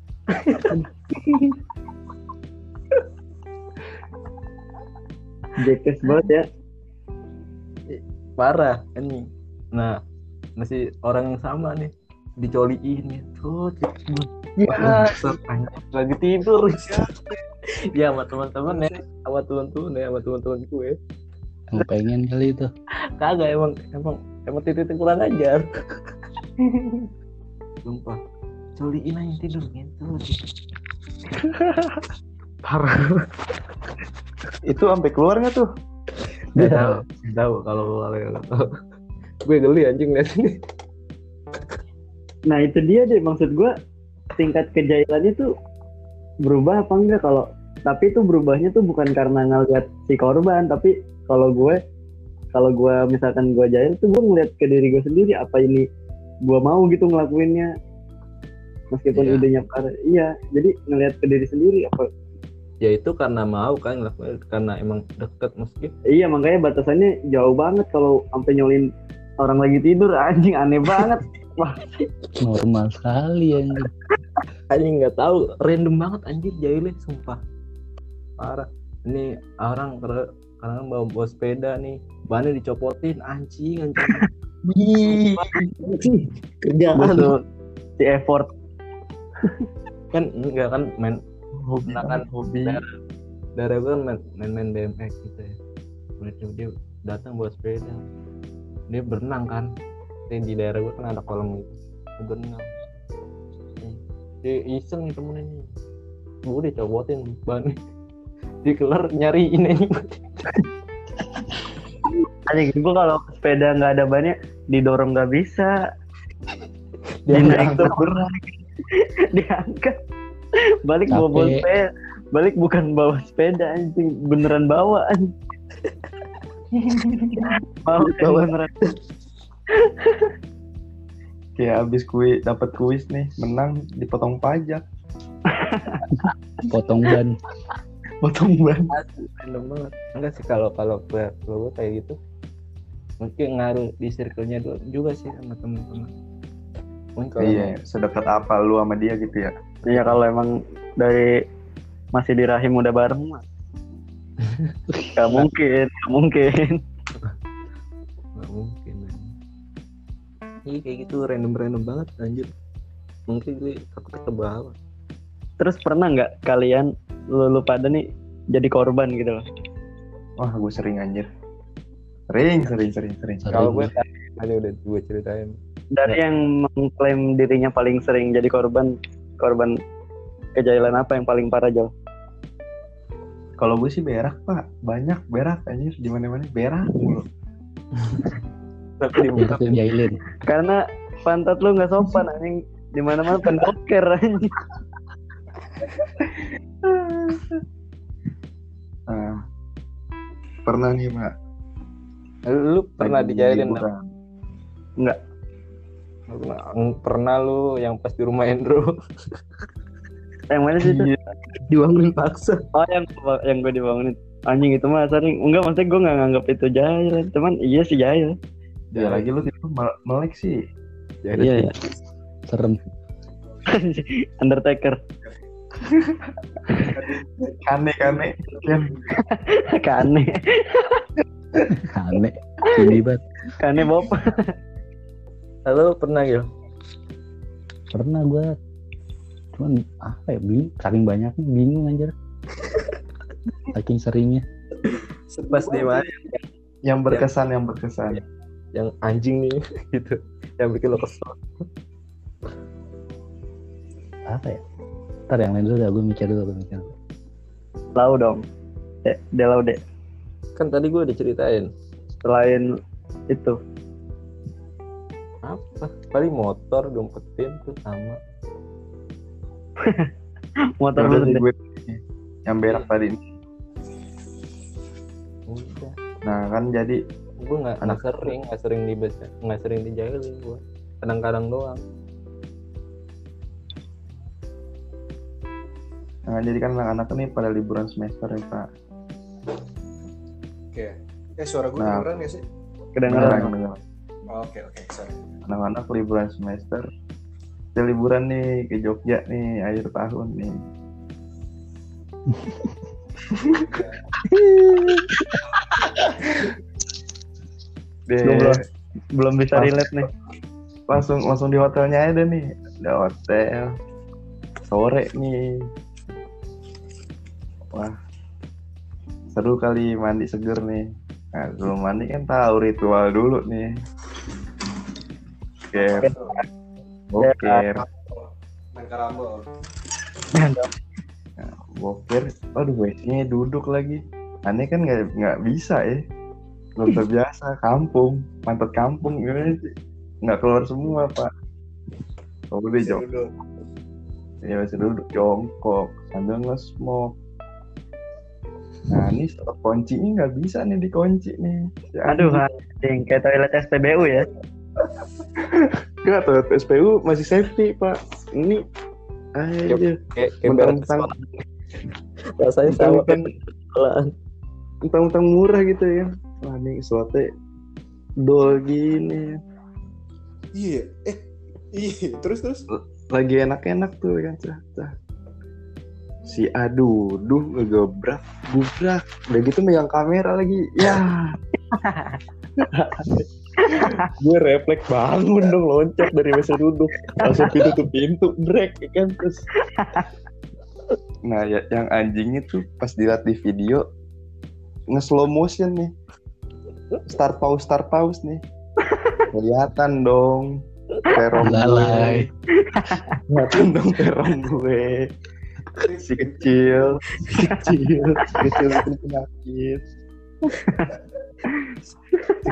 [SPEAKER 1] Jekes banget ya.
[SPEAKER 4] Parah anjing nah masih orang yang sama nih. Dicoliin gitu ya lagi tidur. Ya sama teman-teman ya. Sama teman-teman ya sama teman-teman gue
[SPEAKER 5] Yang pengen kali itu.
[SPEAKER 4] kagak emang emang emang titik kurang ajar. Sumpah coliin aja tidur? Gitu.
[SPEAKER 3] Parah. Itu sampai keluar nggak tuh?
[SPEAKER 4] Gak tahu, gak tahu kalau kalau tahu. Gue geli anjing liat ini.
[SPEAKER 1] nah itu dia deh maksud gue tingkat kejailannya tuh berubah apa enggak? Kalau tapi itu berubahnya tuh bukan karena ngeliat si korban tapi kalau gue kalau gue misalkan gue jahil tuh gue ngeliat ke diri gue sendiri apa ini gue mau gitu ngelakuinnya meskipun
[SPEAKER 4] Iya.
[SPEAKER 1] idenya parah iya jadi ngeliat ke diri sendiri apa
[SPEAKER 4] Ya itu karena mau kan ngelakuin karena emang deket mungkin.
[SPEAKER 1] iya makanya batasannya jauh banget kalau sampai nyolin orang lagi tidur anjing aneh banget
[SPEAKER 5] Normal sekali anjing.
[SPEAKER 4] Anjing nggak tahu, random banget anjir jahilnya sumpah. Parah. Ini orang karena karena bawa, bawa sepeda nih, bannya dicopotin anjing anjing. Kerjaan
[SPEAKER 1] si effort
[SPEAKER 4] kan enggak kan main hobi kan. hobi. Dari gue kan main, main main BMX gitu ya. Udah tuh dia datang buat sepeda. Dia berenang kan. Di, di daerah gue kan ada kolam gitu dia berenang. Dia iseng nih temennya nih. Gue udah copotin ban. Dikelar nyariin ini.
[SPEAKER 1] Anjing gue kalau sepeda nggak ada bannya didorong nggak bisa.
[SPEAKER 4] dia angkat
[SPEAKER 1] tuh berat. Diangkat. Balik
[SPEAKER 5] Tapi-
[SPEAKER 1] bawa sepeda. Balik bukan bawa sepeda anjing, beneran bawa anjing. bawa
[SPEAKER 3] Bawa.
[SPEAKER 1] beneran.
[SPEAKER 3] Kayak abis kuis dapat kuis nih, menang dipotong pajak.
[SPEAKER 5] potong ban
[SPEAKER 3] Potong ban.
[SPEAKER 4] random banget enggak sih kalau kalau gue kayak gitu mungkin ngaruh di circle-nya dulu juga sih sama teman-teman mungkin kalau
[SPEAKER 3] Iya, sedekat apa lu sama dia gitu ya?
[SPEAKER 1] Iya kalau emang dari masih di rahim udah bareng mah. Gak mungkin, gak mungkin.
[SPEAKER 4] nggak mungkin iya kayak gitu random random banget anjir mungkin gue takut ke bawah
[SPEAKER 1] Terus pernah nggak kalian lu, lu pada nih jadi korban gitu loh?
[SPEAKER 3] Wah, gue sering anjir. Sering, sering, sering, sering.
[SPEAKER 5] Sering.
[SPEAKER 4] kalau gue tadi tadi udah gue ceritain
[SPEAKER 1] Dari yang mengklaim dirinya paling sering jadi korban, korban kejailan apa yang paling parah jauh?
[SPEAKER 3] Kalau gue sih berak pak, banyak berak anjir di mana mana berak mulu.
[SPEAKER 4] tapi
[SPEAKER 1] Karena pantat lu nggak sopan anjing di mana mana pendoker anjing.
[SPEAKER 3] Nah, pernah nih pak.
[SPEAKER 4] lu pernah dijailin
[SPEAKER 3] liburan.
[SPEAKER 4] Pernah, pernah lu yang pas di rumah Endro
[SPEAKER 1] Yang mana sih itu?
[SPEAKER 3] Iya,
[SPEAKER 4] dibangunin paksa.
[SPEAKER 1] Oh yang yang gue dibangunin. Anjing itu mah sering enggak maksudnya gue nggak nganggap itu jahil. Cuman iya sih jahil.
[SPEAKER 3] Ya lagi lu tidur mel- melek sih.
[SPEAKER 1] iya iya
[SPEAKER 5] serem.
[SPEAKER 1] Undertaker.
[SPEAKER 3] Kane kane. Kan.
[SPEAKER 1] kane.
[SPEAKER 5] Tinggi banget.
[SPEAKER 1] Kane Bob
[SPEAKER 4] Halo pernah gitu
[SPEAKER 5] pernah gue cuman apa ya bingung. Saking banyaknya bingung anjir. Saking seringnya.
[SPEAKER 4] Pas di mana
[SPEAKER 3] Yang berkesan, yang berkesan.
[SPEAKER 4] yang anjing nih gitu. Yang bikin lo kesel.
[SPEAKER 5] Apa ya? Ntar yang lain dulu dah gue mikir dulu gue mikir dulu.
[SPEAKER 1] lau dong. De delau de
[SPEAKER 4] kan tadi gue udah ceritain.
[SPEAKER 1] Selain itu
[SPEAKER 4] apa paling motor dompetin tuh sama
[SPEAKER 1] motor
[SPEAKER 3] Udah sih gue yang berak tadi.
[SPEAKER 4] udah
[SPEAKER 3] Nah kan jadi
[SPEAKER 4] gue nggak nggak sering nggak sering di nggak sering dijailin gue kadang-kadang doang
[SPEAKER 3] Nah, jadi kan anak-anak ini pada liburan semester ya Pak.
[SPEAKER 2] Oke. Eh suara gue
[SPEAKER 3] Nah.
[SPEAKER 2] kedengeran gak sih?
[SPEAKER 1] kedengeran
[SPEAKER 3] Kedengeran.
[SPEAKER 2] Oke oke sorry.
[SPEAKER 3] Anak-anak liburan semester. Kita liburan nih ke Jogja nih akhir tahun nih. Deh,
[SPEAKER 1] Gue belum belum bisa relate nih
[SPEAKER 3] langsung langsung di hotelnya aja deh nih. Di hotel. Sore nih. Wah. Seru kali mandi seger nih. Nah, sebelum mandi kan tahu ritual dulu nih. Oke. Oke.
[SPEAKER 2] Main karambol.
[SPEAKER 3] Boker, aduh WC-nya duduk lagi. Aneh kan nggak nggak bisa ya, belum terbiasa. Kampung, pantat kampung gimana sih? Nggak keluar semua pak. Oh udah jong,
[SPEAKER 2] Duduk.
[SPEAKER 3] ya masih duduk jongkok sambil nge-smoke. Nah ini stop kuncinya nggak bisa nih dikunci nih. Si
[SPEAKER 1] aduh
[SPEAKER 3] anjing
[SPEAKER 1] kayak toilet SPBU ya
[SPEAKER 3] nggak tuh SPU masih safety pak. Ini aja mentang-mentang
[SPEAKER 4] rasanya sama
[SPEAKER 3] mentang-mentang murah gitu ya. Wah nih sesuatu dol gini.
[SPEAKER 2] Iya. Eh. Iya. Terus terus.
[SPEAKER 3] lagi enak-enak tuh kan cah, cah. si aduh duh ngegebrak gubrak udah gitu megang kamera lagi ya gue refleks bangun dong loncat dari meja duduk langsung pintu tuh pintu break ya kan terus nah ya, yang anjingnya tuh pas dilihat di video nge slow motion nih start pause start pause nih kelihatan dong terong
[SPEAKER 5] Lalai.
[SPEAKER 3] kelihatan dong terong gue si kecil si kecil si kecil bikin penyakit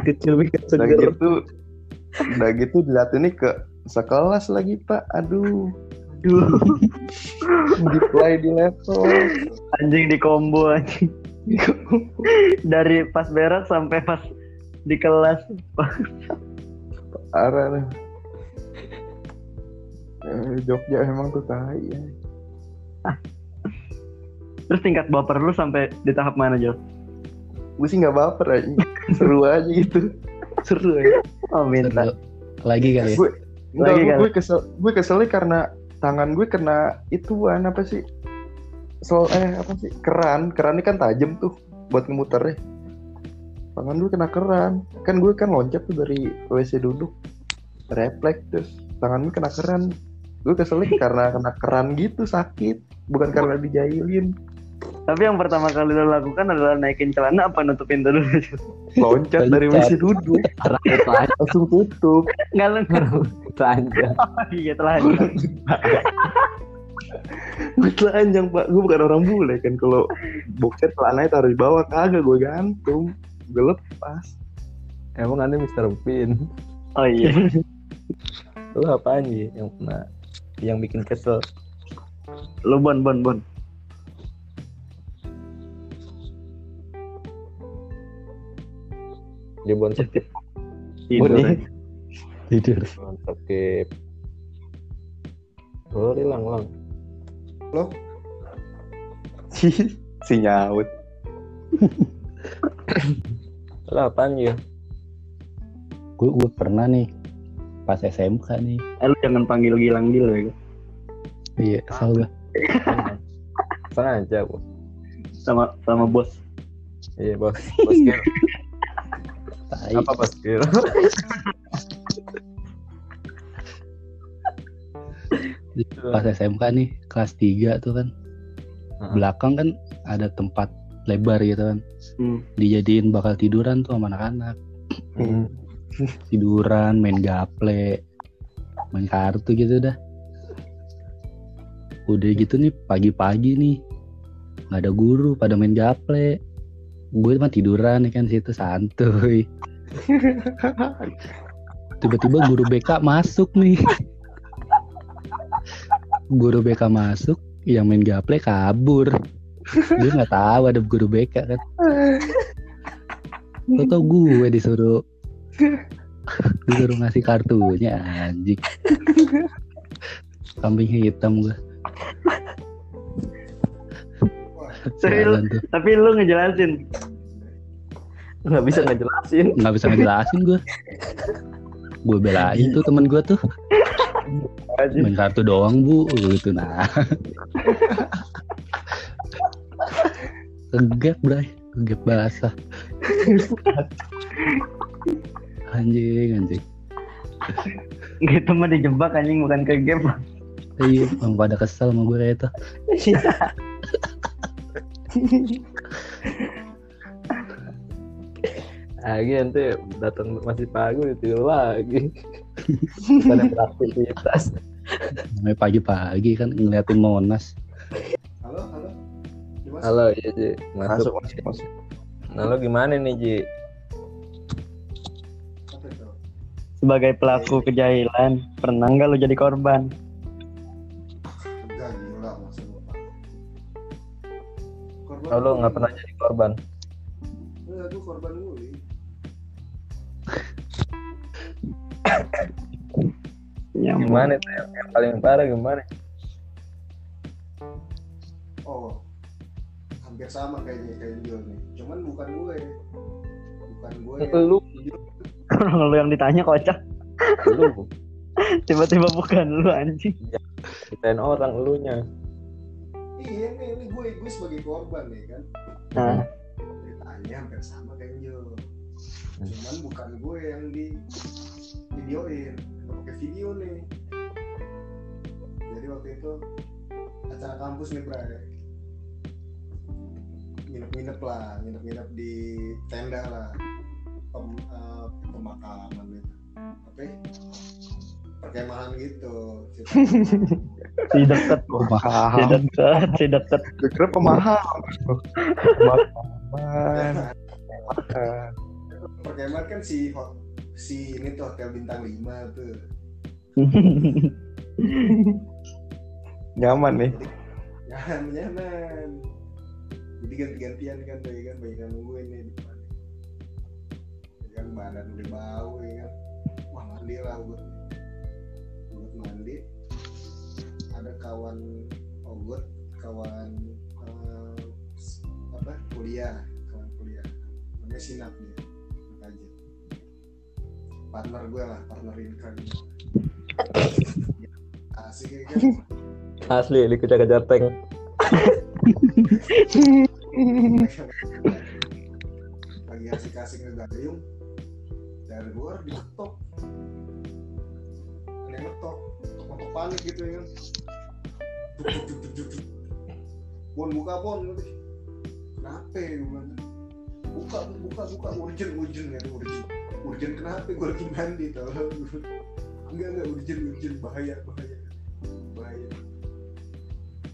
[SPEAKER 4] kecil bikin
[SPEAKER 3] udah
[SPEAKER 4] seger.
[SPEAKER 3] gitu udah gitu dilihatin nih ke sekelas lagi pak aduh
[SPEAKER 1] Duh,
[SPEAKER 3] di play di laptop
[SPEAKER 1] anjing di combo anjing. Dari pas berak sampai pas di kelas.
[SPEAKER 3] parah nih Eh, Jogja emang tuh tai ya.
[SPEAKER 1] Terus tingkat baper lu sampai di tahap mana, Jo?
[SPEAKER 3] Gue sih nggak baper aja seru aja gitu. Seru aja
[SPEAKER 1] Oh, minta.
[SPEAKER 5] Seru. Lagi kali ya.
[SPEAKER 3] gue
[SPEAKER 1] Lagi
[SPEAKER 3] gue,
[SPEAKER 1] kan?
[SPEAKER 3] gue kesel gue keselnya karena tangan gue kena ituan apa sih? Sel, eh apa sih? Keran. Keran ini kan tajam tuh buat ngemuternya. Tangan gue kena keran. Kan gue kan loncat tuh dari WC duduk. Refleks terus. Tangan gue kena keran. Gue keselnya karena kena keran gitu sakit. Bukan karena dijailin
[SPEAKER 1] Tapi yang pertama kali lo lakukan adalah naikin celana apa nutup pintu dulu?
[SPEAKER 3] Loncat dari WC duduk langsung tutup
[SPEAKER 1] Enggak lu
[SPEAKER 4] Telanjang.
[SPEAKER 1] iya telah.
[SPEAKER 3] gue telanjang pak gue bukan orang bule kan kalau boxer celananya taruh di bawah kagak gue gantung gue lepas
[SPEAKER 4] Emang aneh Mr. Pin.
[SPEAKER 1] Oh iya.
[SPEAKER 4] Lu apaan Ji yang pernah yang bikin kesel?
[SPEAKER 1] Lu bon bon bon.
[SPEAKER 4] Dia bon skip.
[SPEAKER 1] Tidur.
[SPEAKER 3] Boleh.
[SPEAKER 1] aja.
[SPEAKER 5] Tidur.
[SPEAKER 4] skip. Oh, hilang lang.
[SPEAKER 3] si si nyaut
[SPEAKER 4] Lu apaan ya?
[SPEAKER 5] Gue gue pernah nih pas SMK nih.
[SPEAKER 1] Eh, lu jangan panggil Gilang Gil ya.
[SPEAKER 5] Iya, gue.
[SPEAKER 4] Sengaja, Bu.
[SPEAKER 1] Sama sama bos.
[SPEAKER 4] Iya, Bos. Bos. Apa Bos Gil?
[SPEAKER 5] Pas SMK nih kelas 3 tuh kan.
[SPEAKER 4] Heeh.
[SPEAKER 5] Belakang kan ada tempat lebar gitu kan.
[SPEAKER 1] Hmm.
[SPEAKER 5] Dijadiin bakal tiduran tuh sama anak-anak. Tiduran, main gaple, main kartu gitu dah. Udah gitu nih pagi-pagi nih nggak ada guru pada main gaple. Gue mah tiduran nih kan situ santuy. Tiba-tiba guru BK masuk nih. Guru BK masuk, yang main gaple kabur. Gue nggak tahu ada guru BK kan. Lo tau gue disuruh disuruh ngasih kartunya anjing. Kambing hitam gue.
[SPEAKER 1] Tapi lu, tapi lu ngejelasin.
[SPEAKER 4] Nggak bisa ngejelasin.
[SPEAKER 5] nggak bisa ngejelasin gue gue belain tuh temen gue tuh. Main kartu doang bu. Gitu nah. Kegap bray. Kegap basah. Anjing anjing.
[SPEAKER 1] Gitu mah dijebak anjing bukan ke game.
[SPEAKER 5] iya emang pada kesel sama gue kayak itu
[SPEAKER 4] Lagi nanti datang masih pagi tidur lagi. Pada beraktivitas.
[SPEAKER 5] namanya pagi-pagi kan ngeliatin monas
[SPEAKER 2] halo halo Dimas
[SPEAKER 4] Halo, iya Ji.
[SPEAKER 3] masuk
[SPEAKER 4] Masuk.
[SPEAKER 3] masuk masuk
[SPEAKER 4] Nah, lo gimana nih Ji?
[SPEAKER 1] Sebagai pelaku kejahilan, pernah nggak lu jadi korban?
[SPEAKER 2] korban
[SPEAKER 4] Oh, lo nggak pernah jadi korban?
[SPEAKER 2] enggak tuh korban
[SPEAKER 1] Ya,
[SPEAKER 4] Gimana tuh yang, yang paling parah gimana?
[SPEAKER 2] oh hampir sama kayaknya kayak Dio nih. Cuman bukan gue. Bukan gue yang-
[SPEAKER 4] Lu,
[SPEAKER 1] Kalau lu yang ditanya kocak,
[SPEAKER 4] lu.
[SPEAKER 1] tiba-tiba bukan lu anjing.
[SPEAKER 4] Ceritain orang elunya.
[SPEAKER 2] iya nih ini gue gue sebagai korban nih kan.
[SPEAKER 1] Nah,
[SPEAKER 2] ceritanya hampir sama kayak Dio cuman bukan gue yang di videoin nggak pakai video nih. Jadi waktu itu acara kampus nih Bray. Nginep-nginep lah nginep-nginep di tenda lah. Pem, eh, pemakaman gitu. Tapi perkemahan gitu
[SPEAKER 1] si deket si
[SPEAKER 3] Mahal.
[SPEAKER 1] deket si deket.
[SPEAKER 3] Gue kira pemahal. Pemahaman.
[SPEAKER 2] perkemahan kan si hot si ini tuh hotel bintang 5 tuh.
[SPEAKER 3] Nyaman nih.
[SPEAKER 2] nyaman nyaman. Jadi ganti-gantian kan tuh kan? Banyak yang nungguin nih di depan. Ya kan badan udah bau ya kan? Wah mandi lah Ogut Ogut mandi. Ada kawan Ogut kawan eh, apa? Kuliah kawan kuliah. Namanya Sinap dia partner gue lah partner income asik ya kan
[SPEAKER 4] Asli, li kejar-kejar tank.
[SPEAKER 2] lagi asik-asik ngegayung dari luar diketok ada yang ngetok ngetok panik gitu ya. Kan. Bon buka bon Gitu. kenapa ya buka buka buka. Urgent urgent ya urgent urgent kenapa gue lagi mandi tau? Enggak enggak urgent urgent bahaya bahaya. Bahaya.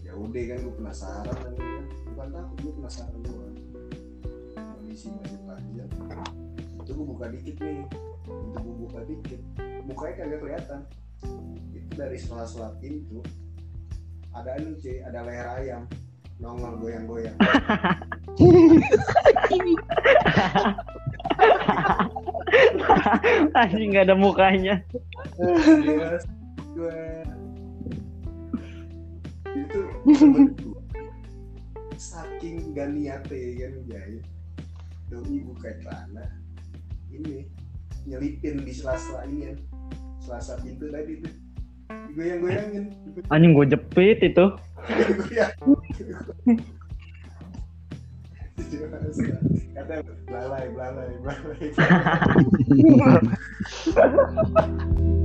[SPEAKER 2] Ya udah kan gue penasaran kan kan. Bukan takut gue penasaran doang. Kondisi masih panjang. Itu gue buka dikit nih. Itu gue buka dikit. Mukanya kagak kelihatan. Itu dari sela-sela pintu. Ada anu cuy ada leher ayam. Nongol goyang-goyang
[SPEAKER 1] anjing nggak ada mukanya.
[SPEAKER 2] Itu saking gak ya kan jahit doi buka celana. Ini nyelipin di sela-sela ini ya selasa pintu tadi tuh. Digoyang-goyangin.
[SPEAKER 1] Anjing gue jepit itu
[SPEAKER 2] kata belalai belalai belalai